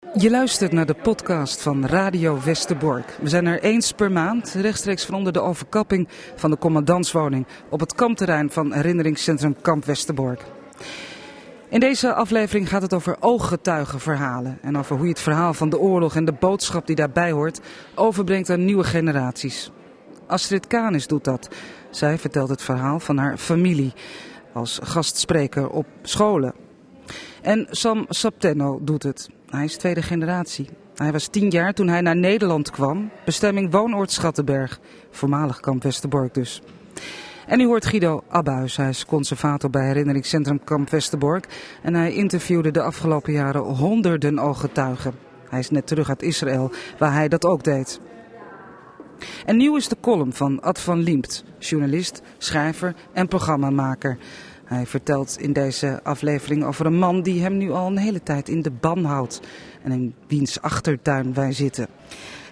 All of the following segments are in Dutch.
Je luistert naar de podcast van Radio Westerbork. We zijn er eens per maand, rechtstreeks van onder de overkapping van de commandantswoning op het kampterrein van herinneringscentrum Kamp Westerbork. In deze aflevering gaat het over ooggetuigenverhalen en over hoe je het verhaal van de oorlog en de boodschap die daarbij hoort overbrengt aan nieuwe generaties. Astrid Kanis doet dat. Zij vertelt het verhaal van haar familie als gastspreker op scholen. En Sam Saptenno doet het. Hij is tweede generatie. Hij was tien jaar toen hij naar Nederland kwam. Bestemming woonoord Schattenberg. Voormalig kamp Westerbork dus. En u hoort Guido Abbuis. Hij is conservator bij herinneringscentrum Kamp Westerbork. En hij interviewde de afgelopen jaren honderden ooggetuigen. Hij is net terug uit Israël, waar hij dat ook deed. En nieuw is de column van Ad van Liemt, journalist, schrijver en programmamaker. Hij vertelt in deze aflevering over een man die hem nu al een hele tijd in de ban houdt. En in wiens achtertuin wij zitten.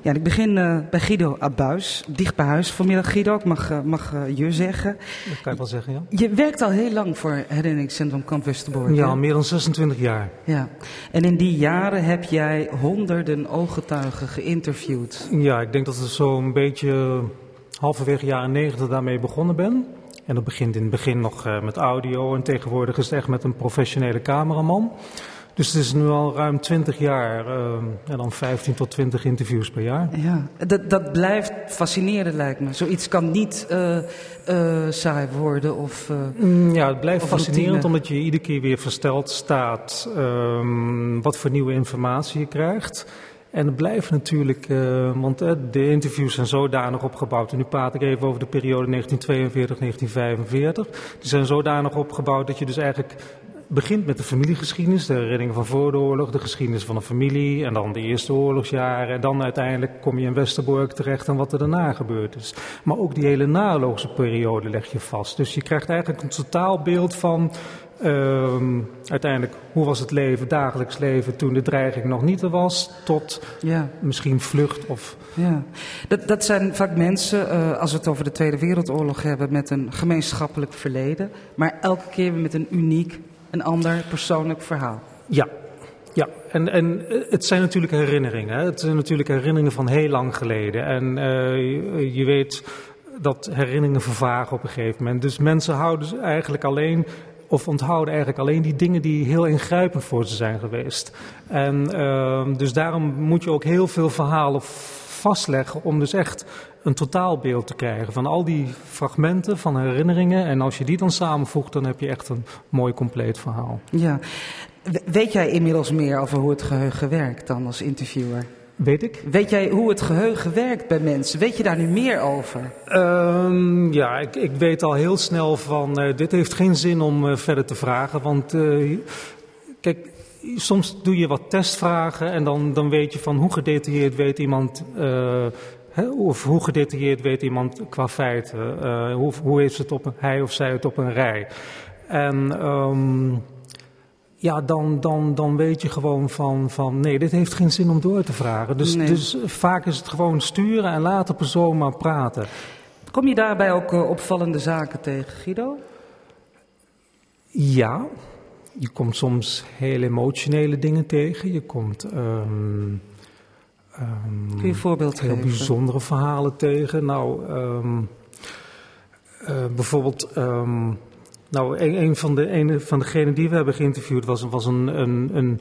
Ja, ik begin uh, bij Guido Abuis, dicht bij huis vanmiddag. Guido, ik mag, uh, mag uh, je zeggen. Dat kan ik wel zeggen, ja. Je werkt al heel lang voor herinneringscentrum Kamp Westerbork. Ja, al meer dan 26 jaar. Ja, en in die jaren heb jij honderden ooggetuigen geïnterviewd. Ja, ik denk dat het zo'n beetje halverwege jaren 90 daarmee begonnen ben. En dat begint in het begin nog uh, met audio en tegenwoordig is het echt met een professionele cameraman. Dus het is nu al ruim 20 jaar uh, en dan 15 tot 20 interviews per jaar. Ja, dat, dat blijft fascinerend lijkt me. Zoiets kan niet uh, uh, saai worden of... Mm, ja, het blijft fascinerend omdat je iedere keer weer versteld staat um, wat voor nieuwe informatie je krijgt. En het blijft natuurlijk, uh, want uh, de interviews zijn zodanig opgebouwd. En nu praat ik even over de periode 1942-1945. Die zijn zodanig opgebouwd dat je dus eigenlijk begint met de familiegeschiedenis, de herinneringen van voor de oorlog, de geschiedenis van een familie en dan de eerste oorlogsjaren. En dan uiteindelijk kom je in Westerbork terecht en wat er daarna gebeurd is. Maar ook die hele naoorlogse periode leg je vast. Dus je krijgt eigenlijk een totaalbeeld van Um, uiteindelijk, hoe was het leven, dagelijks leven toen de dreiging nog niet er was, tot ja. misschien vlucht of... Ja, dat, dat zijn vaak mensen, uh, als we het over de Tweede Wereldoorlog hebben, met een gemeenschappelijk verleden, maar elke keer weer met een uniek, een ander persoonlijk verhaal. Ja, ja, en, en het zijn natuurlijk herinneringen. Hè? Het zijn natuurlijk herinneringen van heel lang geleden. En uh, je, je weet dat herinneringen vervagen op een gegeven moment. Dus mensen houden eigenlijk alleen of onthouden eigenlijk alleen die dingen die heel ingrijpend voor ze zijn geweest. En uh, dus daarom moet je ook heel veel verhalen vastleggen om dus echt een totaalbeeld te krijgen van al die fragmenten van herinneringen. En als je die dan samenvoegt, dan heb je echt een mooi compleet verhaal. Ja. Weet jij inmiddels meer over hoe het geheugen werkt dan als interviewer? Weet ik. Weet jij hoe het geheugen werkt bij mensen? Weet je daar nu meer over? Um, ja, ik, ik, weet al heel snel van, uh, dit heeft geen zin om uh, verder te vragen. Want uh, kijk, soms doe je wat testvragen en dan, dan weet je van hoe gedetailleerd weet iemand... Hè, of hoe gedetailleerd weet iemand qua feiten? hoe, hoe heeft het op een, hij of zij het op een rij? En... Um, ja, dan, dan, dan weet je gewoon van, van nee, dit heeft geen zin om door te vragen. Dus, nee. dus vaak is het gewoon sturen en laat de persoon maar praten. Kom je daarbij ook uh, opvallende zaken tegen, Guido? Ja, je komt soms heel emotionele dingen tegen. Je komt um, um, Kun je een voorbeeld heel geven? bijzondere verhalen tegen. Nou, um, uh, bijvoorbeeld nou, een, van de, van degenen die we hebben geïnterviewd was, was een, een, een,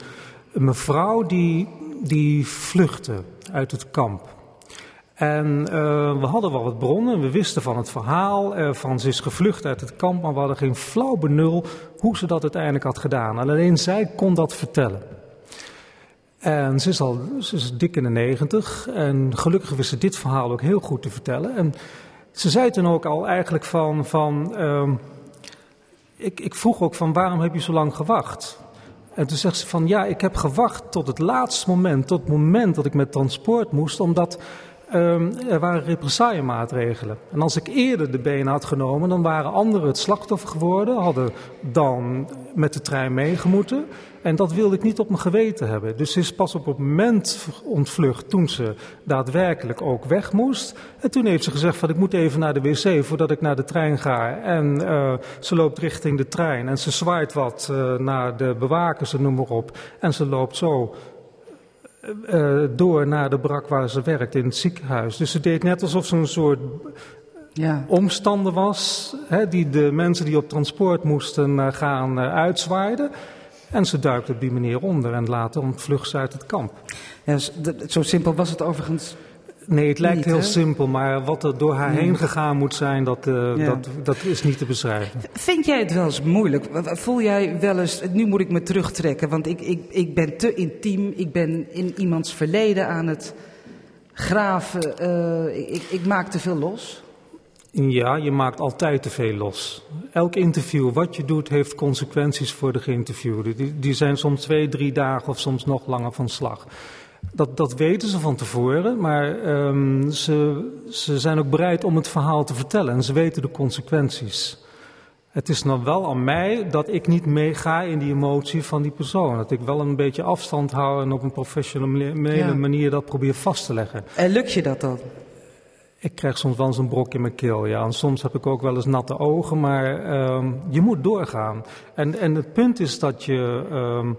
mevrouw die, die vluchtte uit het kamp. En uh, we hadden wel wat bronnen, we wisten van het verhaal, uh, van ze is gevlucht uit het kamp, maar we hadden geen flauw benul hoe ze dat uiteindelijk had gedaan. En alleen zij kon dat vertellen. En ze is al ze is dik in de negentig en gelukkig wist ze dit verhaal ook heel goed te vertellen. En ze zei toen ook al eigenlijk van, van uh, ik, ik vroeg ook van waarom heb je zo lang gewacht? En toen zegt ze van ja, ik heb gewacht tot het laatste moment, tot het moment dat ik met transport moest, omdat um, er waren represaillemaatregelen. En als ik eerder de benen had genomen, dan waren anderen het slachtoffer geworden, hadden dan met de trein meegemoeten. En dat wilde ik niet op mijn geweten hebben. Dus ze is pas op het moment ontvlucht toen ze daadwerkelijk ook weg moest. En toen heeft ze gezegd van ik moet even naar de wc voordat ik naar de trein ga. En uh, ze loopt richting de trein en ze zwaait wat uh, naar de bewakers en noem maar op. En ze loopt zo uh, door naar de brak waar ze werkt in het ziekenhuis. Dus ze deed net alsof ze een soort ja. omstander was, hè, die de mensen die op transport moesten uh, gaan uh, uitzwaaiden. En ze duikt op die manier onder en later ontvlucht ze uit het kamp. Ja, zo simpel was het overigens Nee, het lijkt heel simpel, maar wat er door haar heen gegaan moet zijn, dat, uh, dat, dat is niet te beschrijven. Vind jij het wel eens moeilijk? Voel jij wel eens, nu moet ik me terugtrekken, want ik, ik, ik ben te intiem, ik ben in iemands verleden aan het graven, uh, ik, ik maak te veel los? Ja, je maakt altijd te veel los. Elk interview, wat je doet, heeft consequenties voor de geïnterviewde. Die, die zijn soms twee, drie dagen of soms nog langer van slag. Dat, dat weten ze van tevoren, maar um, ze, ze zijn ook bereid om het verhaal te vertellen en ze weten de consequenties. Het is dan wel aan mij dat ik niet meega in die emotie van die persoon. Dat ik wel een beetje afstand hou en op een professionele manier dat probeer vast te leggen. En lukt je dat dan? Ik krijg soms wel eens een brok in mijn keel, ja. En soms heb ik ook wel eens natte ogen, maar um, je moet doorgaan. En, en het punt is dat je... Um,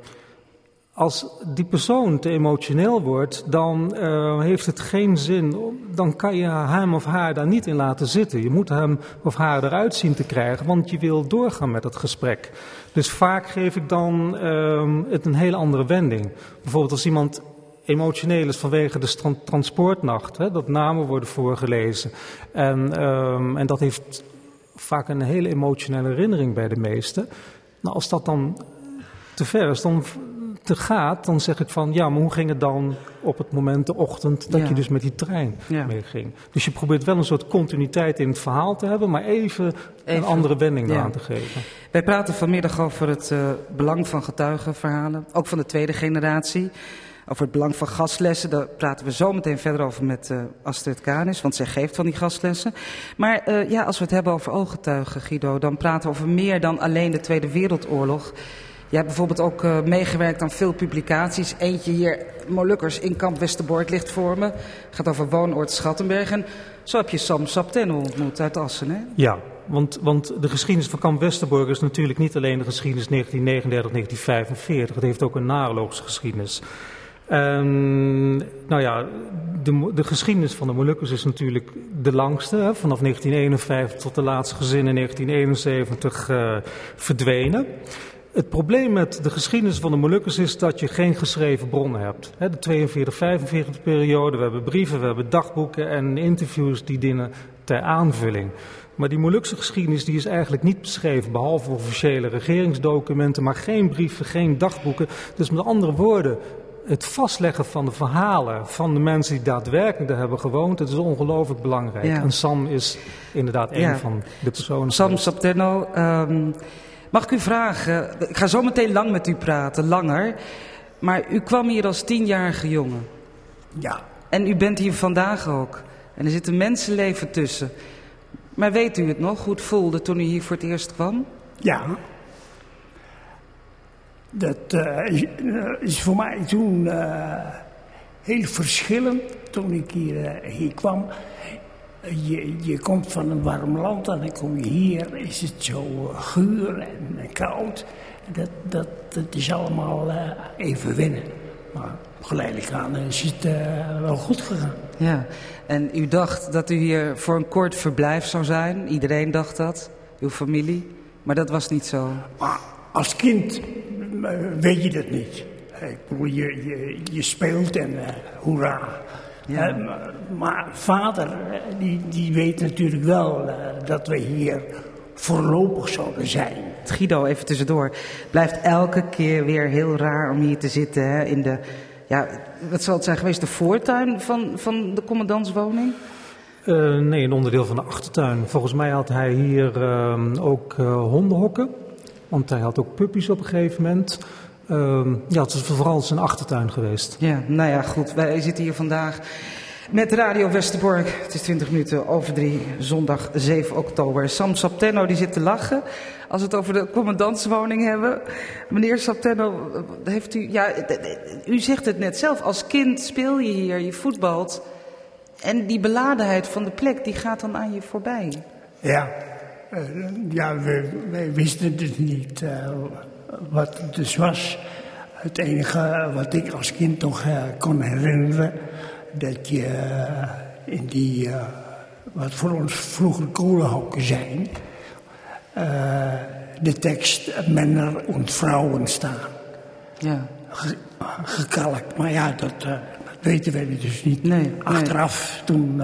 als die persoon te emotioneel wordt, dan uh, heeft het geen zin. Dan kan je hem of haar daar niet in laten zitten. Je moet hem of haar eruit zien te krijgen, want je wil doorgaan met het gesprek. Dus vaak geef ik dan uh, het een hele andere wending. Bijvoorbeeld als iemand emotioneel is vanwege de transportnacht, hè, dat namen worden voorgelezen. En, um, en dat heeft vaak een hele emotionele herinnering bij de meesten. Nou, als dat dan te ver is, dan te gaat, dan zeg ik van ja, maar hoe ging het dan op het moment, de ochtend, dat je dus met die trein ja. meeging. Dus je probeert wel een soort continuïteit in het verhaal te hebben, maar even, een andere wending ja. aan te geven. Wij praten vanmiddag over het uh, belang van getuigenverhalen, ook van de tweede generatie. Over het belang van gastlessen, daar praten we zo meteen verder over met uh, Astrid Kanis, want zij geeft van die gastlessen. Maar uh, ja, als we het hebben over ooggetuigen, Guido, dan praten we over meer dan alleen de Tweede Wereldoorlog. Je hebt bijvoorbeeld ook uh, meegewerkt aan veel publicaties. Eentje hier, Molukkers in Kamp Westerbork, ligt voor me. Gaat over woonoord Schattenberg. En zo heb je Sam Saptenno ontmoet uit Assen, hè? Ja, want, want de geschiedenis van Kamp Westerbork is natuurlijk niet alleen de geschiedenis 1939-1945. Het heeft ook een naoorlogse geschiedenis. Um, nou ja, de, de, geschiedenis van de Molukkers is natuurlijk de langste. Hè, vanaf 1951 tot de laatste gezin in 1971 uh, verdwenen. Het probleem met de geschiedenis van de Molukkers is dat je geen geschreven bronnen hebt. De 42-45 periode, we hebben brieven, we hebben dagboeken en interviews die dienen ter aanvulling. Maar die Molukse geschiedenis die is eigenlijk niet beschreven, behalve officiële regeringsdocumenten, maar geen brieven, geen dagboeken. Dus met andere woorden, het vastleggen van de verhalen van de mensen die daadwerkelijk daar hebben gewoond, dat is ongelooflijk belangrijk. Ja. En Sam is inderdaad een van de personen. Sam Sapterno, um, Mag ik u vragen, ik ga zo meteen lang met u praten, langer. Maar u kwam hier als tienjarige jongen. Ja. En u bent hier vandaag ook. En er zit een mensenleven tussen. Maar weet u het nog, hoe het voelde toen u hier voor het eerst kwam? Ja. Dat uh, is voor mij toen uh, heel verschillend toen ik hier, uh, hier kwam. Je, je komt van een warm land en dan kom je hier, is het zo eh, guur en koud. Dat, dat, dat is allemaal uh, even winnen. Maar geleidelijk aan is het uh, wel goed gegaan. Ja, en u dacht dat u hier voor een kort verblijf zou zijn. Iedereen dacht dat, uw familie. Maar dat was niet zo. Maar als kind weet je dat niet. Ik bedoel, je, je, je speelt en uh, hoera. Ja. Uh, maar vader, die, die weet natuurlijk wel uh, dat we hier voorlopig zouden zijn. Guido, even tussendoor. Blijft elke keer weer heel raar om hier te zitten hè, in de, ja, wat zal het zijn geweest, de voortuin van, van de commandantswoning? Uh, nee, een onderdeel van de achtertuin. Volgens mij had hij hier ook hondenhokken. Want hij had ook puppies op een gegeven moment. Uh, ja, het is vooral zijn achtertuin geweest. Ja, nou ja, goed. Wij zitten hier vandaag met Radio Westerbork. Het is 20 minuten over drie, zondag 7 oktober. Sam Saptenno die zit te lachen als we het over de commandantswoning hebben. Meneer Saptenno, heeft u, ja, u zegt het net zelf, als kind speel je hier, je voetbalt. En die beladenheid van de plek, die gaat dan aan je voorbij. Ja, uh, ja wij, wij wisten dus niet uh, wat het dus was. het enige wat ik als kind nog uh, kon herinneren, dat je in die, wat voor ons vroeger kolenhokken zijn, de tekst Männer und Vrouwen staan. Ja. gekalkt. Maar ja, dat, dat, weten wij dus niet. Nee, Achteraf, toen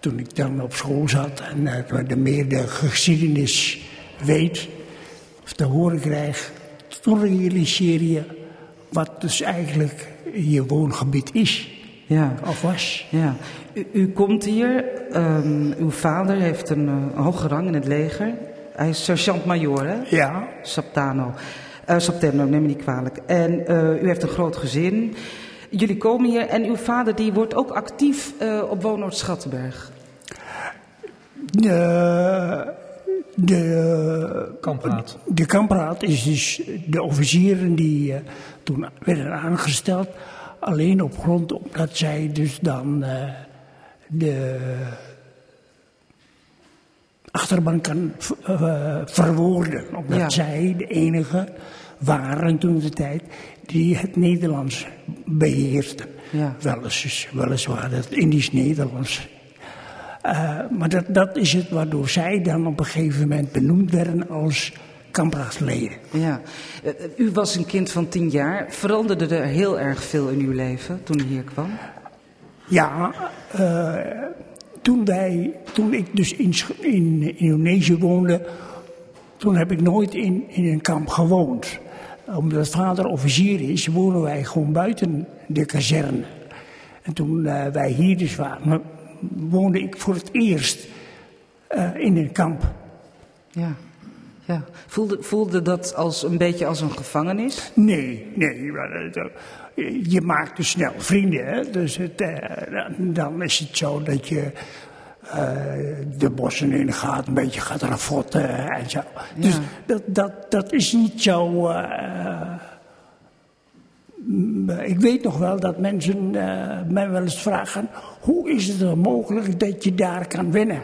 toen ik dan op school zat en uh, de meer de geschiedenis weet of te horen krijg, toen realiseer je wat dus eigenlijk je woongebied is. Ja. Of was. Ja. U, u komt hier, um, uw vader heeft een uh, hoge rang in het leger. Hij is sergeant-major, hè? Ja. Saptano. Uh, Saptano, neem me niet kwalijk. En uh, u heeft een groot gezin. Jullie komen hier en uw vader die wordt ook actief op Woonoord Schattenberg. De, kampraad. De kampraad is dus de officieren die uh, toen werden aangesteld. Alleen op grond omdat zij dus dan uh, de achterban kan uh, verwoorden. Omdat ja. zij de enige waren toen de tijd die het Nederlands beheersten. Ja. weliswaar het Indisch-Nederlands. Uh, maar dat, dat is het waardoor zij dan op een gegeven moment benoemd werden als kampraasleden. Ja, u was een kind van tien jaar. Veranderde er heel erg veel in uw leven toen u hier kwam? Ja, uh, toen, wij, toen ik dus in, in Indonesië woonde, toen heb ik nooit in, in een kamp gewoond omdat vader officier is, wonen wij gewoon buiten de kazerne. En toen uh, wij hier dus waren, woonde ik voor het eerst uh, in een kamp. Ja. Ja. Voelde, voelde dat als een beetje als een gevangenis? Nee, nee. Je maakt dus snel vrienden. Hè? Dus het, uh, dan is het zo dat je uh, de bossen in gaat, een beetje gaat rafotten en zo. Dus dat, dat, dat is niet zo. Uh, ik weet nog wel dat mensen uh, mij wel eens vragen: hoe is het dan mogelijk dat je daar kan winnen?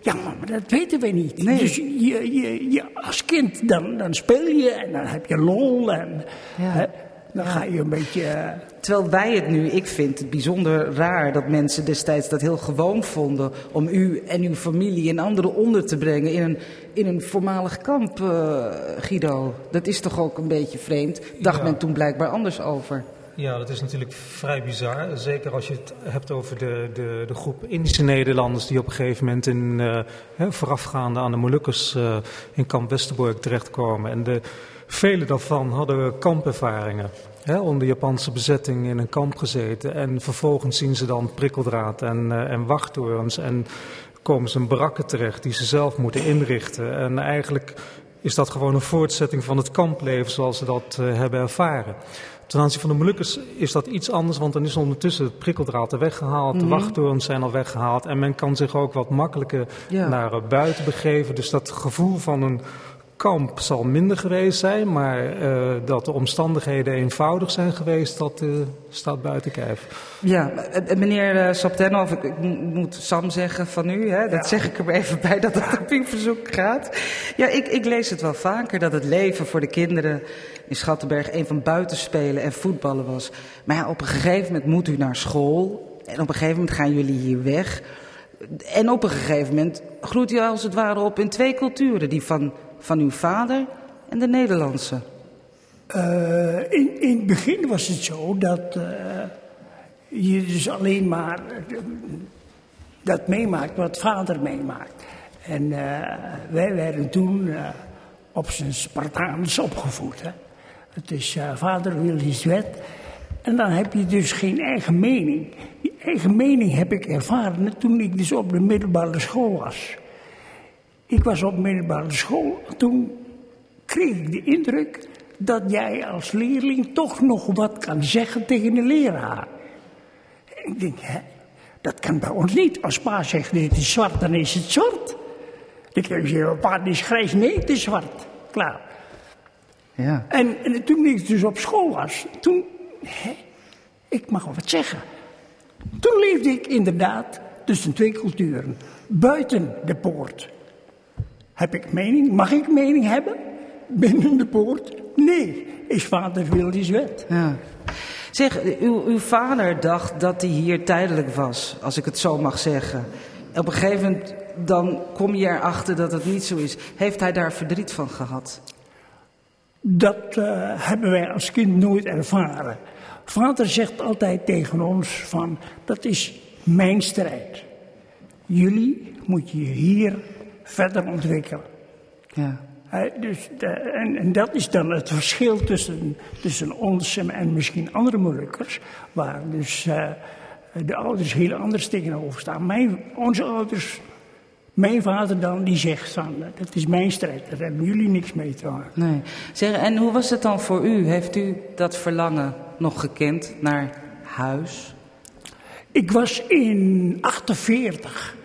Ja, maar dat weten we niet. Nee. Dus je, je, je, als kind, dan, dan speel je en dan heb je lol. En, ja. Dan ga je een beetje. Eh, Terwijl wij het nu, ik vind het bijzonder raar dat mensen destijds dat heel gewoon vonden om u en uw familie en anderen onder te brengen in een, in een voormalig kamp, uh, Guido. Dat is toch ook een beetje vreemd? Dacht men toen blijkbaar anders over? Ja, dat is natuurlijk vrij bizar. Zeker als je het hebt over de, de, de groep Indische Nederlanders die op een gegeven moment in, uh, voorafgaande aan de Molukkers uh, in kamp Westerbork terechtkomen. En de, vele daarvan hadden kampervaringen. Hè, onder Japanse bezetting in een kamp gezeten. En vervolgens zien ze dan prikkeldraad en, uh, en wachttorens. En komen ze in barakken terecht die ze zelf moeten inrichten. En eigenlijk is dat gewoon een voortzetting van het kampleven zoals ze dat uh, hebben ervaren. Ten aanzien van de Molukkers is dat iets anders, want dan is ondertussen het prikkeldraad er weggehaald, mm -hmm. de mhm. wachttorens zijn al weggehaald en men kan zich ook wat makkelijker ja. naar uh, buiten begeven. Dus dat gevoel van een kamp zal minder geweest zijn, maar uh, dat de omstandigheden eenvoudig zijn geweest, dat uh, staat buiten kijf. Ja, meneer uh, Saptenno, of ik, ik, moet Sam zeggen van u, hè, dat ja. zeg ik er even bij dat het op uw verzoek gaat. Ja, ik, ik lees het wel vaker dat het leven voor de kinderen in Schattenberg een van buitenspelen en voetballen was. Maar ja, op een gegeven moment moet u naar school en op een gegeven moment gaan jullie hier weg. En op een gegeven moment groeit u als het ware op in twee culturen, die van van uw vader en de Nederlandse? Uh, in, in het begin was het zo dat uh, je dus alleen maar uh, dat meemaakt wat vader meemaakt. En wij werden toen op zijn Spartaans opgevoed. Hè. Het is vader wil his wet. En dan heb je dus geen eigen mening. Die eigen mening heb ik ervaren toen ik dus op de middelbare school was. Ik was op middelbare school. Toen kreeg ik de indruk dat jij als leerling toch nog wat kan zeggen tegen de leraar. ik denk, hè, dat kan bij ons niet. Als pa zegt dit is zwart, dan is het zwart. Dan kun je pa is grijs, nee, het is zwart. Klaar. Ja. En, en toen ik dus op school was, toen, hè, ik mag wel wat zeggen. Toen leefde ik inderdaad tussen twee culturen. Buiten de poort. Heb ik mening? Mag ik mening hebben? Binnen de poort? Nee. is vader wil is wet. Ja. Zeg, uw, uw vader dacht dat hij hier tijdelijk was, als ik het zo mag zeggen. Op een gegeven moment dan kom je erachter dat het niet zo is. Heeft hij daar verdriet van gehad? Dat uh, hebben wij als kind nooit ervaren. Vader zegt altijd tegen ons van, dat is mijn strijd. Jullie moet je hier verder ontwikkelen. Ja. Dus de, en, en, dat is dan het verschil tussen, tussen ons en, en misschien andere moeilijkers, waar dus uh, de ouders heel anders tegenover staan. Mijn, onze ouders, mijn vader dan, die zegt van, dat is mijn strijd, daar hebben jullie niks mee te maken. Nee. Zeg, en hoe was het dan voor u? Heeft u dat verlangen nog gekend naar huis? Ik was in 48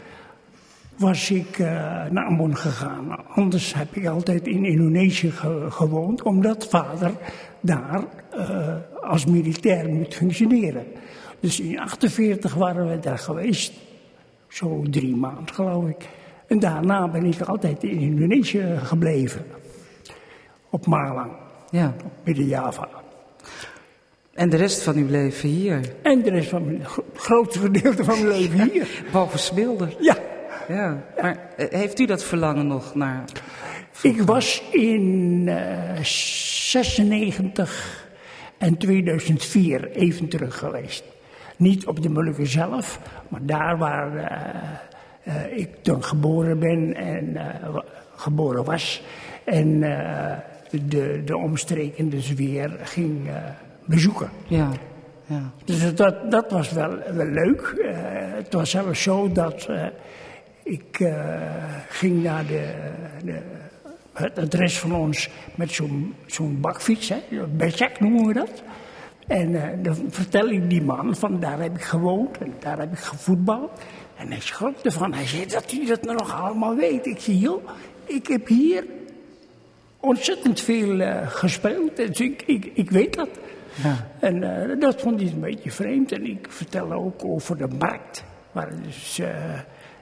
was ik uh, naar Ambon gegaan. Anders heb ik altijd in Indonesië ge gewoond, omdat vader daar uh, als militair moet functioneren. Dus in 48 waren we daar geweest, zo drie maanden geloof ik. En daarna ben ik altijd in Indonesië gebleven, op Malang, ja. midden-Java. En de rest van uw leven hier? En de rest van mijn, het grootste gedeelte van mijn leven hier. Boven Smilder? Ja. Ja, maar uh, heeft u dat verlangen nog naar? Ik was in uh, 96 en 2004 even terug geweest. Niet op de Molukken zelf, maar daar waar uh, ik toen geboren ben en geboren was. En de, de omstreken dus weer ging bezoeken. Ja. Ja. Dus dat, dat was wel, wel leuk. Het was zelfs zo dat ik uh, ging naar de, de, het adres van ons met zo'n zo'n bakfiets, hè, noemen we dat. En dan vertel ik die man van daar heb ik gewoond en daar heb ik gevoetbald. En hij schrok ervan. Hij zei dat hij dat nog allemaal weet. Ik zei, joh, ik heb hier ontzettend veel gespeeld. Dus ik, ik, ik weet dat. Ja. En uh, dat vond hij een beetje vreemd. En ik vertelde ook over de markt. Waar dus, uh,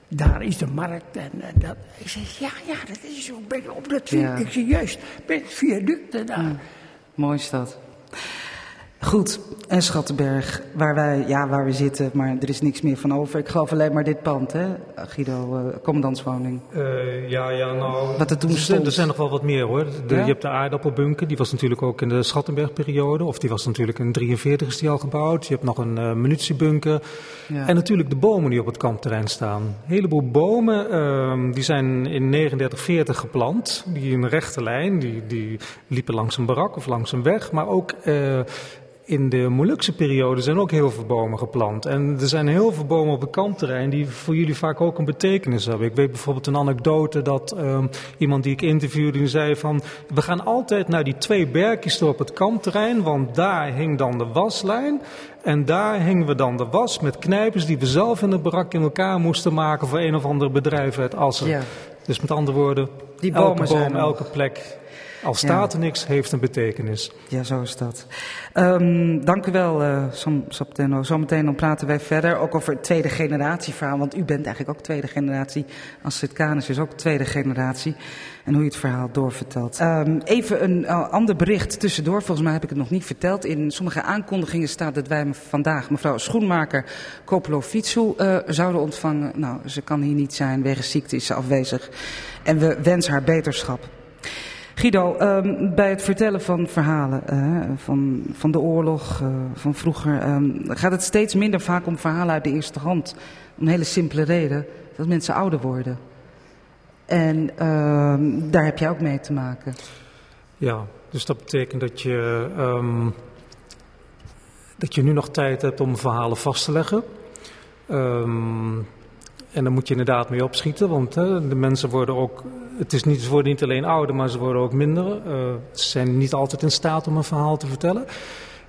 daar is de markt. En uh, dat. Ik zei, ja, ja, dat is zo. Ben op dat Ja. Ik zei, juist, bij het viaduct daar. Mooi is dat. Goed, en Schattenberg, waar wij, ja, waar we zitten, maar er is niks meer van over. Ik geloof alleen maar dit pand, hè, Guido, uh, commandantswoning. Uh, ja, ja, nou. Wat er toen zijn, stond. er zijn nog wel wat meer hoor. De, Ja? Je hebt de aardappelbunker, die was natuurlijk ook in de Schattenbergperiode. Of die was natuurlijk in 43 is die al gebouwd. Je hebt nog een uh, munitiebunker. Ja. En natuurlijk de bomen die op het kampterrein staan. Een heleboel bomen, uh, die zijn in 39, 40 geplant. Die in een rechte lijn, die, die liepen langs een barak of langs een weg. Maar ook in de Molukse periode zijn ook heel veel bomen geplant. En er zijn heel veel bomen op het kampterrein die voor jullie vaak ook een betekenis hebben. Ik weet bijvoorbeeld een anekdote dat um, iemand die ik interviewde, die zei van... we gaan altijd naar die twee berkjes op het kampterrein, want daar hing dan de waslijn... En daar hingen we dan de was met knijpers die we zelf in het barak in elkaar moesten maken voor een of ander bedrijf uit Assen. Ja. Dus met andere woorden, Die elke bomen zijn boom, elke plek, al staat er niks, heeft een betekenis. Ja, zo is dat. Um, dank u wel, uh, Sam. Zometeen dan praten wij verder ook over het tweede generatie verhaal. Want u bent eigenlijk ook tweede generatie. Astrid Canis is ook tweede generatie. En hoe je het verhaal doorvertelt. Um, even een uh, ander bericht tussendoor. Volgens mij heb ik het nog niet verteld. In sommige aankondigingen staat dat wij vandaag mevrouw Schoenmaker Koplovitsu uh, zouden ontvangen. Nou, ze kan hier niet zijn. Wegens ziekte is ze afwezig. En we wensen haar beterschap. Guido, um, bij het vertellen van verhalen uh, van, van de oorlog, uh, van vroeger, um, gaat het steeds minder vaak om verhalen uit de eerste hand. Om een hele simpele reden, dat mensen ouder worden. En uh, daar heb jij ook mee te maken. Ja, dus dat betekent dat je, dat je nu nog tijd hebt om verhalen vast te leggen. Um, en daar moet je inderdaad mee opschieten, want hè, de mensen worden ook. Het is niet, ze worden niet alleen ouder, maar ze worden ook minder. Uh, ze zijn niet altijd in staat om een verhaal te vertellen.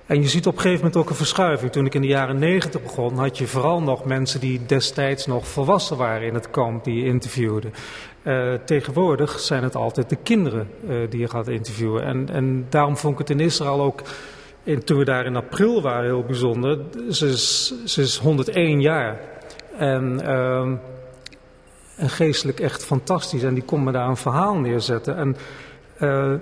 En je ziet op een gegeven moment ook een verschuiving. Toen ik in de jaren negentig begon, had je vooral nog mensen die destijds nog volwassen waren in het kamp, die je interviewde. Uh, tegenwoordig zijn het altijd de kinderen uh, die je gaat interviewen. En, en daarom vond ik het in Israël ook. En toen we daar in april waren, heel bijzonder. Is, ze is 101 jaar. En, en geestelijk echt fantastisch. En die kon me daar een verhaal neerzetten. En uh,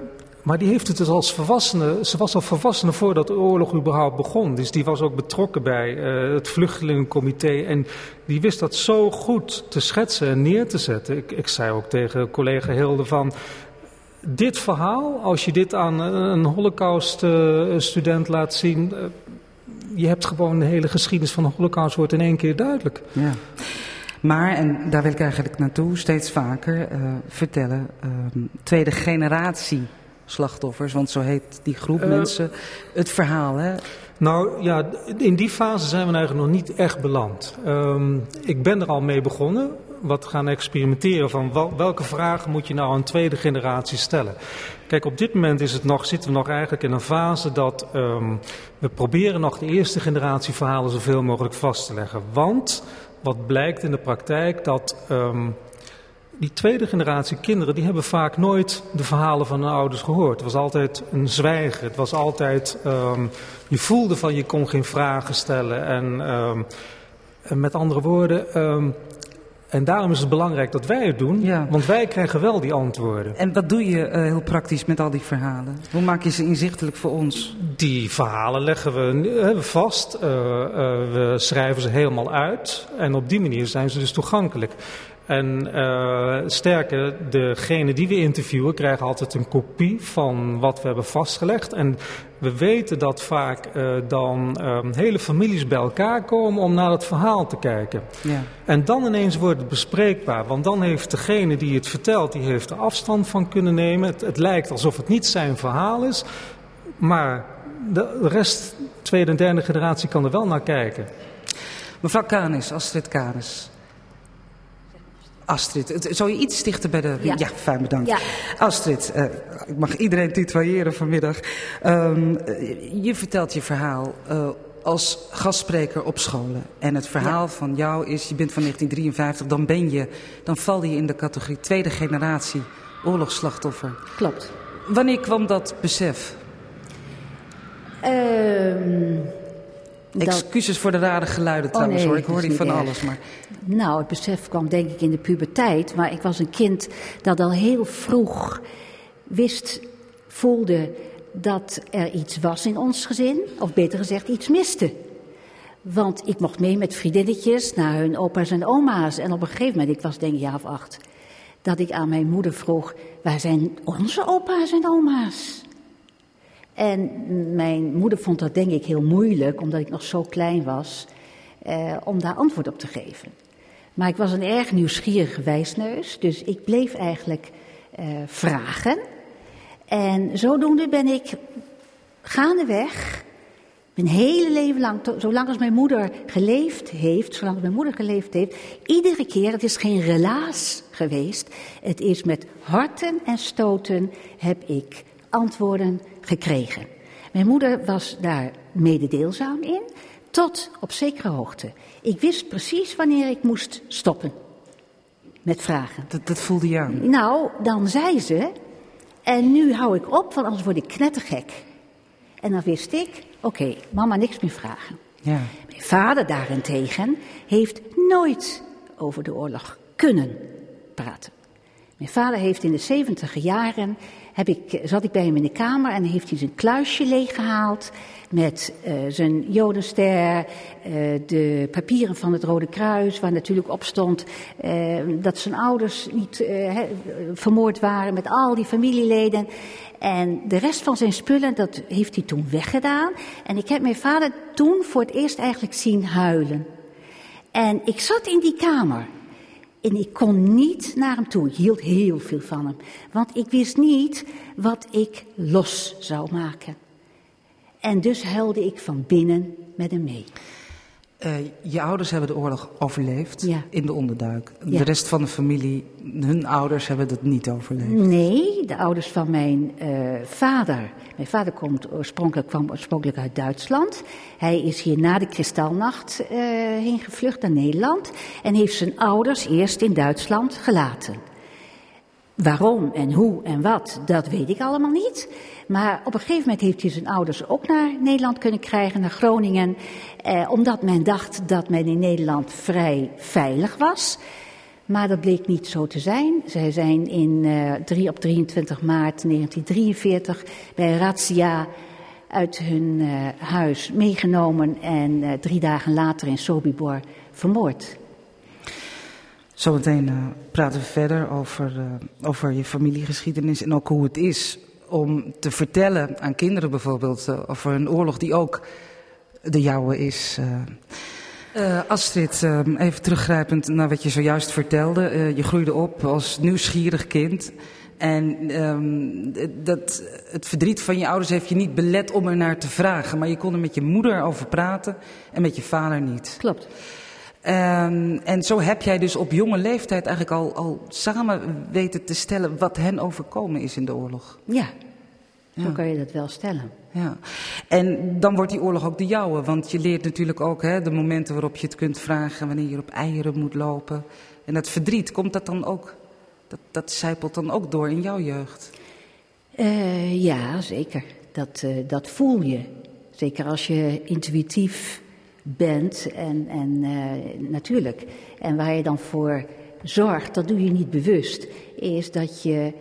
Maar die heeft het dus als volwassene, ze was al volwassene voordat de oorlog überhaupt begon. Dus die was ook betrokken bij uh, het vluchtelingencomité. En die wist dat zo goed te schetsen en neer te zetten. Ik, ik zei ook tegen collega Hilde van, dit verhaal, als je dit aan een holocaust-student laat zien... Je hebt gewoon de hele geschiedenis van de holocaust wordt in één keer duidelijk. Ja. Maar, en daar wil ik eigenlijk naartoe, steeds vaker uh, vertellen, uh, tweede generatie slachtoffers, want zo heet die groep uh, mensen, het verhaal. Hè? Nou ja, in die fase zijn we eigenlijk nog niet echt beland. Um, ik ben er al mee begonnen, wat gaan experimenteren van wel, welke vragen moet je nou aan tweede generatie stellen. Kijk, op dit moment is het nog, zitten we nog eigenlijk in een fase dat um, we proberen nog de eerste generatie verhalen zoveel mogelijk vast te leggen. Want wat blijkt in de praktijk dat um, die tweede generatie kinderen, die hebben vaak nooit de verhalen van hun ouders gehoord. Het was altijd een zwijgen. Het was altijd, um, je voelde van je kon geen vragen stellen. En, en met andere woorden, en daarom is het belangrijk dat wij het doen, ja. want wij krijgen wel die antwoorden. En wat doe je uh, heel praktisch met al die verhalen? Hoe maak je ze inzichtelijk voor ons? Die verhalen leggen we uh, vast, uh, we schrijven ze helemaal uit en op die manier zijn ze dus toegankelijk. En uh, sterker, degene die we interviewen krijgen altijd een kopie van wat we hebben vastgelegd. En we weten dat vaak uh, dan uh, hele families bij elkaar komen om naar het verhaal te kijken. Ja. En dan ineens wordt het bespreekbaar. Want dan heeft degene die het vertelt, die heeft er afstand van kunnen nemen. Het, het lijkt alsof het niet zijn verhaal is. Maar de rest, tweede en derde generatie, kan er wel naar kijken. Mevrouw Kanis, Astrid Kanis. Astrid, zou je iets dichter bij de... Ja, ja fijn bedankt. Ja. Astrid, uh, ik mag iedereen tutoyeren vanmiddag. Um, je vertelt je verhaal uh, als gastspreker op scholen. En het verhaal ja. van jou is, je bent van 1953, dan ben je... dan val je in de categorie tweede generatie oorlogsslachtoffer. Klopt. Wanneer kwam dat besef? Um, Excuses voor de rare geluiden trouwens oh, nee, hoor, ik hoor niet van erg. alles. Maar... Nou, het besef kwam denk ik in de puberteit. Maar ik was een kind dat al heel vroeg wist, voelde dat er iets was in ons gezin. Of beter gezegd, iets miste. Want ik mocht mee met vriendinnetjes naar hun opa's en oma's. En op een gegeven moment, ik was denk ik jaar of acht, dat ik aan mijn moeder vroeg, waar zijn onze opa's en oma's? En mijn moeder vond dat denk ik heel moeilijk, omdat ik nog zo klein was, eh, om daar antwoord op te geven. Maar ik was een erg nieuwsgierige wijsneus, dus ik bleef eigenlijk eh, vragen. En zodoende ben ik gaandeweg, mijn hele leven lang, zolang als mijn moeder geleefd heeft, zolang mijn moeder geleefd heeft, iedere keer, het is geen relaas geweest, het is met harten en stoten heb ik antwoorden gekregen. Mijn moeder was daar mededeelzaam in, tot op zekere hoogte. Ik wist precies wanneer ik moest stoppen met vragen. Dat, dat voelde je aan? Nou, dan zei ze, en nu hou ik op, want anders word ik knettergek. En dan wist ik, oké, okay, mama niks meer vragen. Ja. Mijn vader daarentegen heeft nooit over de oorlog kunnen praten. Mijn vader heeft in de zeventiger jaren heb ik, zat ik bij hem in de kamer en heeft hij zijn kluisje leeggehaald met uh, zijn jodenster, uh, de papieren van het Rode Kruis, waar natuurlijk op stond uh, dat zijn ouders niet vermoord waren met al die familieleden. En de rest van zijn spullen, dat heeft hij toen weggedaan. En ik heb mijn vader toen voor het eerst eigenlijk zien huilen. En ik zat in die kamer. En ik kon niet naar hem toe. Ik hield heel veel van hem. Want ik wist niet wat ik los zou maken. En dus huilde ik van binnen met hem mee. Uh, je ouders hebben de oorlog overleefd ja. in de onderduik. Ja. De rest van de familie, hun ouders hebben dat niet overleefd. Nee, de ouders van mijn uh, vader. Mijn vader komt oorspronkelijk, kwam oorspronkelijk uit Duitsland. Hij is hier na de Kristalnacht uh, heen gevlucht naar Nederland. En heeft zijn ouders eerst in Duitsland gelaten. Waarom en hoe en wat, dat weet ik allemaal niet. Maar op een gegeven moment heeft hij zijn ouders ook naar Nederland kunnen krijgen, naar Groningen. Eh, omdat men dacht dat men in Nederland vrij veilig was. Maar dat bleek niet zo te zijn. Zij zijn in, 3, op 23 maart 1943 bij Razzia uit hun uh, huis meegenomen en uh, drie dagen later in Sobibor vermoord. Zometeen uh, praten we verder over, over je familiegeschiedenis en ook hoe het is om te vertellen aan kinderen bijvoorbeeld over een oorlog die ook de jouwe is. Astrid, even teruggrijpend naar wat je zojuist vertelde. Je groeide op als nieuwsgierig kind. En um, dat, het verdriet van je ouders heeft je niet belet om er naar te vragen. Maar je kon er met je moeder over praten en met je vader niet. Klopt. Um, en zo heb jij dus op jonge leeftijd eigenlijk al, al samen weten te stellen wat hen overkomen is in de oorlog. Ja, ja. kan je dat wel stellen. Ja, en dan wordt die oorlog ook de jouwe, want je leert natuurlijk ook hè, de momenten waarop je het kunt vragen, wanneer je op eieren moet lopen. En dat verdriet, komt dat dan ook, dat, dat zijpelt dan ook door in jouw jeugd? Uh, ja, zeker. Dat, uh, dat voel je. Zeker als je intuïtief bent en, en uh, natuurlijk. En waar je dan voor zorgt, dat doe je niet bewust, is dat je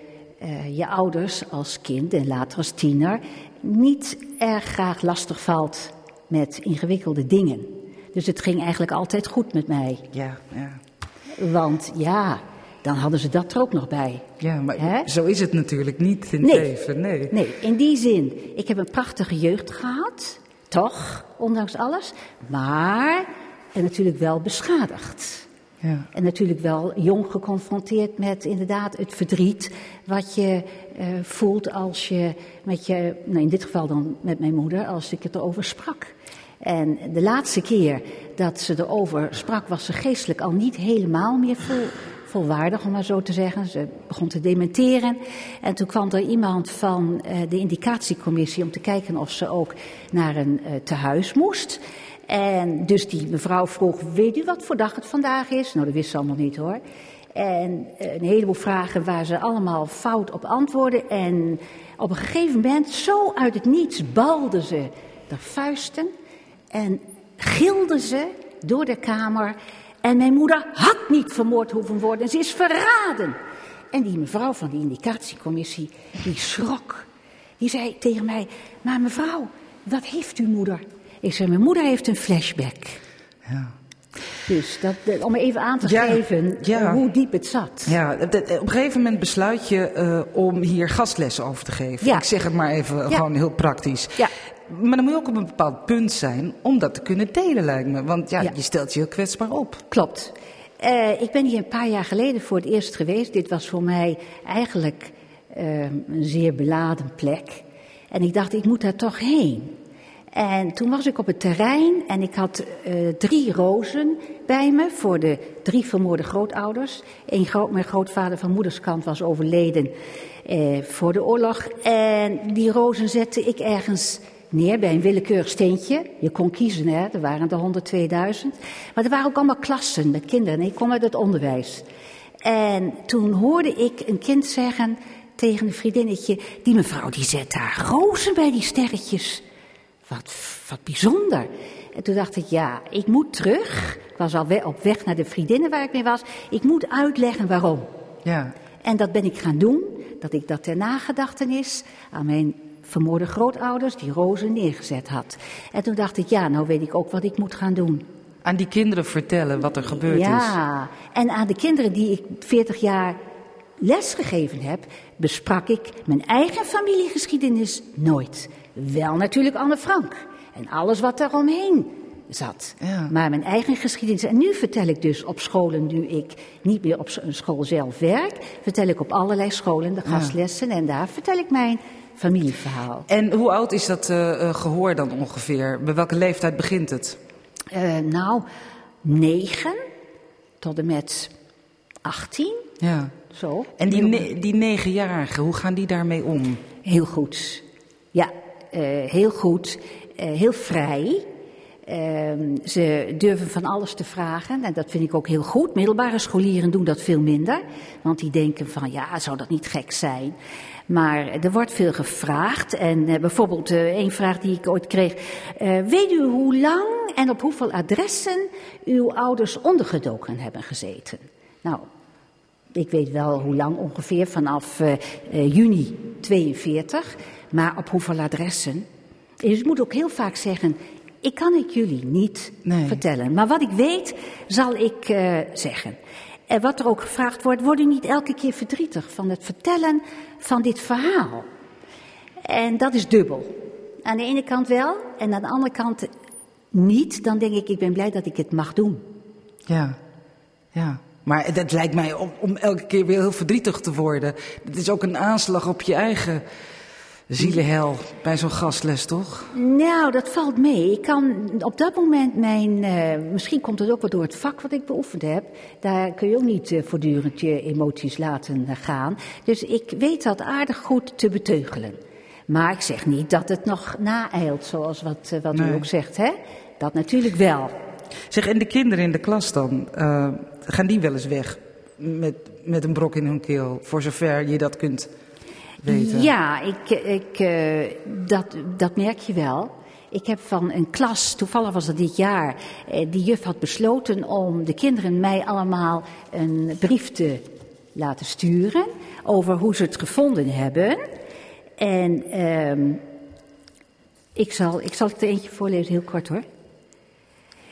uh, je ouders als kind en later als tiener niet erg graag lastig valt met ingewikkelde dingen. Dus het ging eigenlijk altijd goed met mij. Ja, ja. Want ja, dan hadden ze dat er ook nog bij. Ja, maar He? zo is het natuurlijk niet in het nee, leven. Nee. nee, in die zin. Ik heb een prachtige jeugd gehad, toch, ondanks alles. Maar en natuurlijk wel beschadigd. Ja. En natuurlijk wel jong geconfronteerd met inderdaad het verdriet wat je uh, voelt als je met je, nou in dit geval dan met mijn moeder, als ik het erover sprak. En de laatste keer dat ze erover sprak, was ze geestelijk al niet helemaal meer vol, volwaardig, om maar zo te zeggen. Ze begon te dementeren. En toen kwam er iemand van uh, de indicatiecommissie om te kijken of ze ook naar een uh, tehuis moest. En dus die mevrouw vroeg, weet u wat voor dag het vandaag is? Nou, dat wist ze allemaal niet hoor. En een heleboel vragen waar ze allemaal fout op antwoorden. En op een gegeven moment, zo uit het niets, balde ze de vuisten. En gilde ze door de kamer. En mijn moeder had niet vermoord hoeven worden. Ze is verraden. En die mevrouw van de indicatiecommissie, die schrok. Die zei tegen mij, maar mevrouw, wat heeft uw moeder? Ik zei, mijn moeder heeft een flashback. Ja. Dus dat, om even aan te Ja, geven ja. hoe diep het zat. Ja, op een gegeven moment besluit je eh, om hier gastlessen over te geven. Ja. Ik zeg het maar even gewoon heel praktisch. Maar dan moet je ook op een bepaald punt zijn om dat te kunnen delen, lijkt me. Want ja, Ja. je stelt je heel kwetsbaar op. Klopt. Eh, ik ben hier een paar jaar geleden voor het eerst geweest. Dit was voor mij eigenlijk eh, een zeer beladen plek. En ik dacht, ik moet daar toch heen. En toen was ik op het terrein en ik had eh, drie rozen bij me voor de drie vermoorde grootouders. Eén groot, mijn grootvader van moederskant was overleden eh, voor de oorlog. En die rozen zette ik ergens neer bij een willekeurig steentje. Je kon kiezen, hè? er waren er 102.000. Maar er waren ook allemaal klassen met kinderen en ik kom uit het onderwijs. En toen hoorde ik een kind zeggen tegen een vriendinnetje... die mevrouw die zet daar rozen bij die sterretjes. Wat, wat bijzonder. En toen dacht ik, ja, ik moet terug. Ik was al op weg naar de vriendinnen waar ik mee was. Ik moet uitleggen waarom. Ja. En dat ben ik gaan doen. Dat ik dat ter nagedachtenis aan mijn vermoorde grootouders die rozen neergezet had. En toen dacht ik, ja, nou weet ik ook wat ik moet gaan doen. Aan die kinderen vertellen wat er gebeurd is. Ja, en aan de kinderen die ik 40 jaar lesgegeven heb, besprak ik mijn eigen familiegeschiedenis nooit. Wel natuurlijk Anne Frank en alles wat daar omheen zat. Ja. Maar mijn eigen geschiedenis. En nu vertel ik dus op scholen, nu ik niet meer op een school zelf werk, vertel ik op allerlei scholen de gastlessen en daar vertel ik mijn familieverhaal. En hoe oud is dat eh, eh, gehoor dan ongeveer? Bij welke leeftijd begint het? Eh, nou, negen tot en met 18, Ja. zo. En die, ne- die negenjarigen, hoe gaan die daarmee om? Heel goed. Ja, heel goed. Heel vrij. Ehm, ze durven van alles te vragen en dat vind ik ook heel goed. Middelbare scholieren doen dat veel minder, want die denken van ja, zou dat niet gek zijn? Maar er wordt veel gevraagd en eh, bijvoorbeeld eh, een vraag die ik ooit kreeg. eh, weet u hoe lang en op hoeveel adressen uw ouders ondergedoken hebben gezeten? Nou, Ik weet wel hoe lang ongeveer, vanaf uh, juni 42. Maar op hoeveel adressen? Dus ik moet ook heel vaak zeggen, ik kan het jullie niet nee. vertellen. Maar wat ik weet, zal ik uh, zeggen. En wat er ook gevraagd wordt, word u niet elke keer verdrietig van het vertellen van dit verhaal. En dat is dubbel. Aan de ene kant wel, en aan de andere kant niet. Dan denk ik, ik ben blij dat ik het mag doen. Ja, ja. Maar het lijkt mij om, om elke keer weer heel verdrietig te worden. Het is ook een aanslag op je eigen zielenhel bij zo'n gastles, toch? Nou, dat valt mee. Ik kan op dat moment mijn. Uh, misschien komt het ook wel door het vak wat ik beoefend heb. Daar kun je ook niet uh, voortdurend je emoties laten uh, gaan. Dus ik weet dat aardig goed te beteugelen. Maar ik zeg niet dat het nog naeilt, zoals wat, wat nee. u ook zegt, hè? Dat natuurlijk wel. Zeg, en de kinderen in de klas dan, gaan die wel eens weg met, met een brok in hun keel, voor zover je dat kunt Ja, ik, ik, uh, dat, dat merk je wel. Ik heb van een klas, toevallig was dat dit jaar, eh, die juf had besloten om de kinderen mij allemaal een brief te laten sturen over hoe ze het gevonden hebben. En uh, ik, zal, ik zal het er eentje voorlezen, heel kort hoor.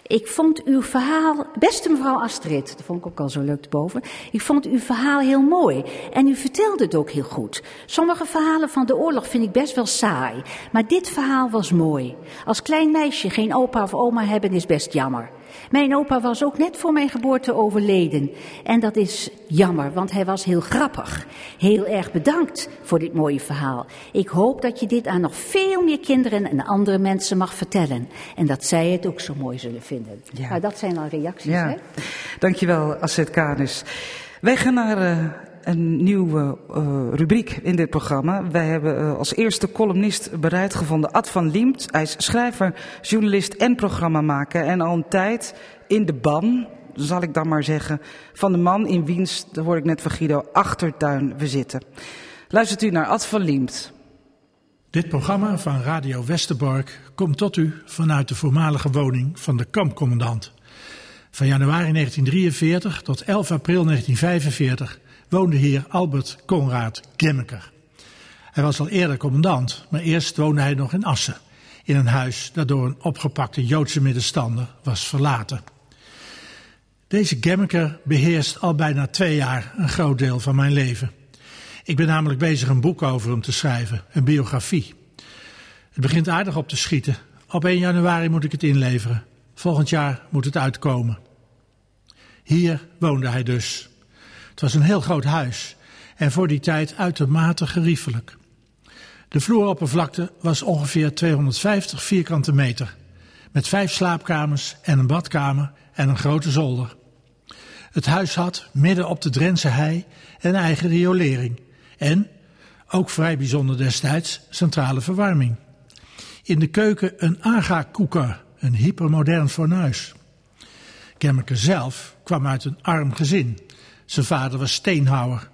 Ik vond uw verhaal, beste mevrouw Astrid, dat vond ik ook al zo leuk boven. Ik vond uw verhaal heel mooi en u vertelde het ook heel goed. Sommige verhalen van de oorlog vind ik best wel saai, maar dit verhaal was mooi. Als klein meisje geen opa of oma hebben is best jammer. Mijn opa was ook net voor mijn geboorte overleden. En dat is jammer, want hij was heel grappig. Heel erg bedankt voor dit mooie verhaal. Ik hoop dat je dit aan nog veel meer kinderen en andere mensen mag vertellen. En dat zij het ook zo mooi zullen vinden. Ja. Nou, dat zijn al reacties, ja. hè? Dankjewel, Asset Kanis. Wij gaan naar uh, een nieuwe uh, rubriek in dit programma. Wij hebben uh, als eerste columnist bereid gevonden Ad van Liemt. Hij is schrijver, journalist en programmamaker. En al een tijd in de ban, zal ik dan maar zeggen, van de man in wiens, dat hoor ik net van Guido, achtertuin we zitten. Luistert u naar Ad van Liemt. Dit programma van Radio Westerbork komt tot u vanuit de voormalige woning van de kampcommandant. Van januari 1943 tot 11 april 1945 woonde hier Albert Conrad Gemmeker. Hij was al eerder commandant, maar eerst woonde hij nog in Assen, in een huis dat door een opgepakte Joodse middenstander was verlaten. Deze Gemmeker beheerst al bijna twee jaar een groot deel van mijn leven. Ik ben namelijk bezig een boek over hem te schrijven, een biografie. Het begint aardig op te schieten. Op 1 januari moet ik het inleveren. Volgend jaar moet het uitkomen. Hier woonde hij dus. Het was een heel groot huis en voor die tijd uitermate geriefelijk. De vloeroppervlakte was ongeveer 250 vierkante meter, met vijf slaapkamers en een badkamer en een grote zolder. Het huis had, midden op de Drentse hei, een eigen riolering en, ook vrij bijzonder destijds, centrale verwarming. In de keuken een aga-koeker, een hypermodern fornuis. Kemmeke zelf kwam uit een arm gezin. Zijn vader was steenhouwer.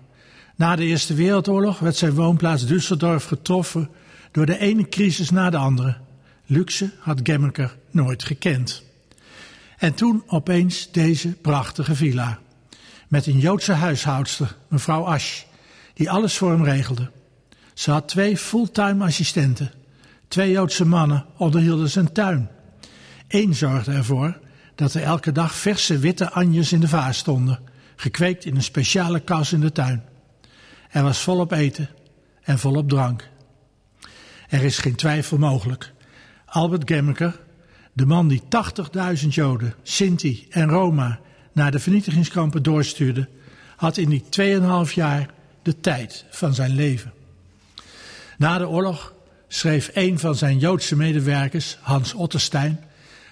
Na de Eerste Wereldoorlog werd zijn woonplaats Düsseldorf getroffen door de ene crisis na de andere. Luxe had Gemmeker nooit gekend. En toen opeens deze prachtige villa. Met een Joodse huishoudster, mevrouw Asch, die alles voor hem regelde. Ze had twee fulltime assistenten. Twee Joodse mannen onderhielden zijn tuin. Eén zorgde ervoor dat er elke dag verse witte anjes in de vaas stonden, gekweekt in een speciale kas in de tuin. Er was volop eten en volop drank. Er is geen twijfel mogelijk. Albert Gemmeker, de man die 80.000 Joden, Sinti en Roma naar de vernietigingskampen doorstuurde, had in die 2,5 jaar de tijd van zijn leven. Na de oorlog schreef een van zijn Joodse medewerkers, Hans Otterstein,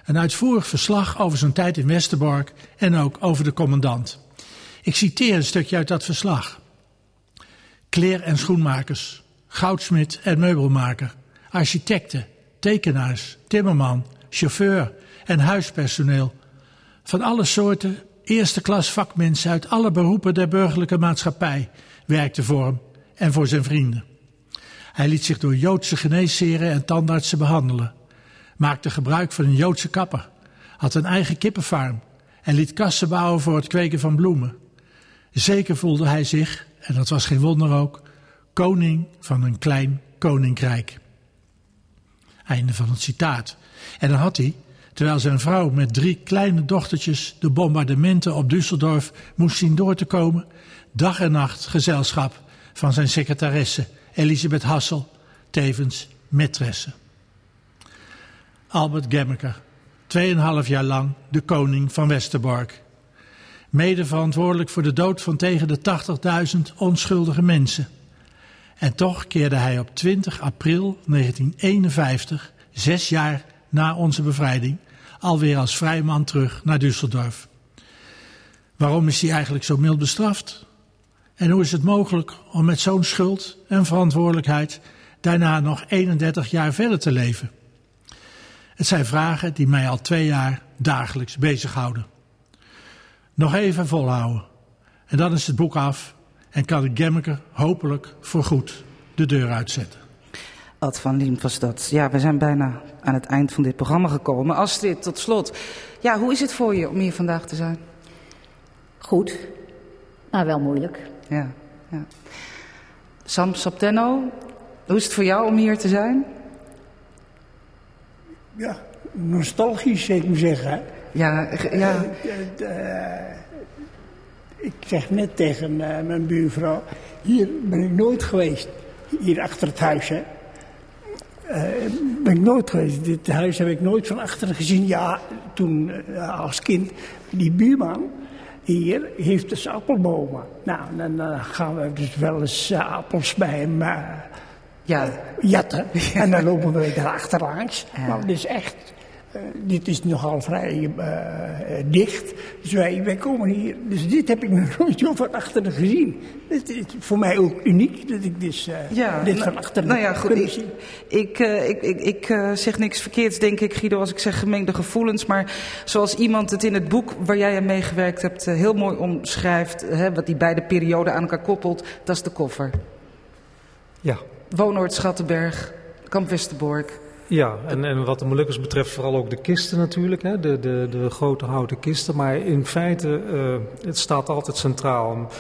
een uitvoerig verslag over zijn tijd in Westerbork en ook over de commandant. Ik citeer een stukje uit dat verslag. Kleer- en schoenmakers, goudsmid en meubelmaker, architecten, tekenaars, timmerman, chauffeur en huispersoneel. Van alle soorten eerste klas vakmensen uit alle beroepen der burgerlijke maatschappij werkten voor hem en voor zijn vrienden. Hij liet zich door Joodse geneesheren en tandartsen behandelen maakte gebruik van een Joodse kapper, had een eigen kippenfarm en liet kassen bouwen voor het kweken van bloemen. Zeker voelde hij zich, en dat was geen wonder ook, koning van een klein koninkrijk. Einde van het citaat. En dan had hij, terwijl zijn vrouw met drie kleine dochtertjes de bombardementen op Düsseldorf moest zien door te komen, dag en nacht gezelschap van zijn secretaresse Elisabeth Hassel, tevens maîtresse. Albert Gemmeker, tweeënhalf jaar lang de koning van Westerbork. Mede verantwoordelijk voor de dood van tegen de 80.000 onschuldige mensen. En toch keerde hij op 20 april 1951, zes jaar na onze bevrijding, alweer als vrijman terug naar Düsseldorf. Waarom is hij eigenlijk zo mild bestraft? En hoe is het mogelijk om met zo'n schuld en verantwoordelijkheid daarna nog 31 jaar verder te leven? Het zijn vragen die mij al twee jaar dagelijks bezighouden. Nog even volhouden. En dan is het boek af en kan ik Gemmeke hopelijk voorgoed de deur uitzetten. Ad van Liem was dat. Ja, we zijn bijna aan het eind van dit programma gekomen. Astrid, tot slot. Ja, hoe is het voor je om hier vandaag te zijn? Goed, maar wel moeilijk. Ja, ja. Sam Saptenno, hoe is het voor jou om hier te zijn? Ja, nostalgisch, zou ik maar zeggen. Ja, ja. Ik zeg net tegen mijn buurvrouw, hier ben ik nooit geweest. Hier achter het huis, hè. Uh, ben ik nooit geweest. Dit huis heb ik nooit van achteren gezien. Ja, toen uh, als kind. Die buurman hier heeft dus appelbomen. Nou, dan gaan we dus wel eens appels bij hem ja. jatten. En dan lopen we daar achterlangs. Maar het is echt uh, dit is nogal vrij uh, dicht. Dus wij, wij komen hier. Dus dit heb ik nog nooit zo van achteren gezien. Het is voor mij ook uniek dat ik dus, uh, ja, dit van achteren nou ja, goed, ik, ik, ik, ik, ik zeg niks verkeerds, denk ik, Guido, als ik zeg gemengde gevoelens. Maar zoals iemand het in het boek waar jij aan meegewerkt hebt heel mooi omschrijft, hè, wat die beide perioden aan elkaar koppelt, dat is de koffer. Ja. Woonoord Schattenberg, Kamp Westerbork. Ja, en, en wat de Molukkers betreft vooral ook de kisten natuurlijk, hè, de, de, de grote houten kisten. Maar in feite, uh, het staat altijd centraal.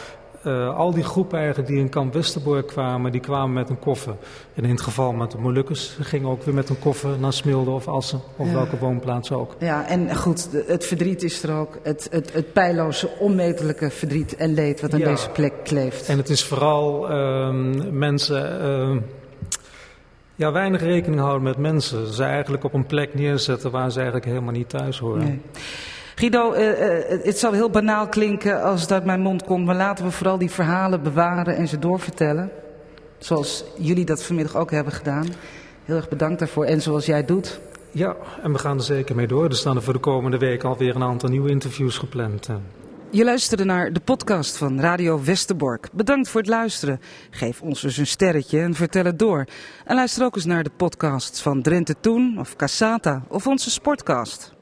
Uh, al die groepen eigenlijk die in kamp Westerbork kwamen, die kwamen met een koffer. En in het geval met de Molukkers gingen ook weer met een koffer naar Smilde of Assen, of ja. welke woonplaats ook. Ja, en goed, het verdriet is er ook. Het, het, het pijloze, onmetelijke verdriet en leed wat aan ja. deze plek kleeft. En het is vooral uh, mensen uh, ja, weinig rekening houden met mensen. Ze eigenlijk op een plek neerzetten waar ze eigenlijk helemaal niet thuis horen. Nee. Guido, uh, uh, het zal heel banaal klinken als het uit mijn mond komt, maar laten we vooral die verhalen bewaren en ze doorvertellen. Zoals jullie dat vanmiddag ook hebben gedaan. Heel erg bedankt daarvoor en zoals jij doet. Ja, en we gaan er zeker mee door. Er staan er voor de komende week alweer een aantal nieuwe interviews gepland. Je luisterde naar de podcast van Radio Westerbork. Bedankt voor het luisteren. Geef ons dus een sterretje en vertel het door. En luister ook eens naar de podcasts van Drenthe Toen of Cassata of onze Sportcast.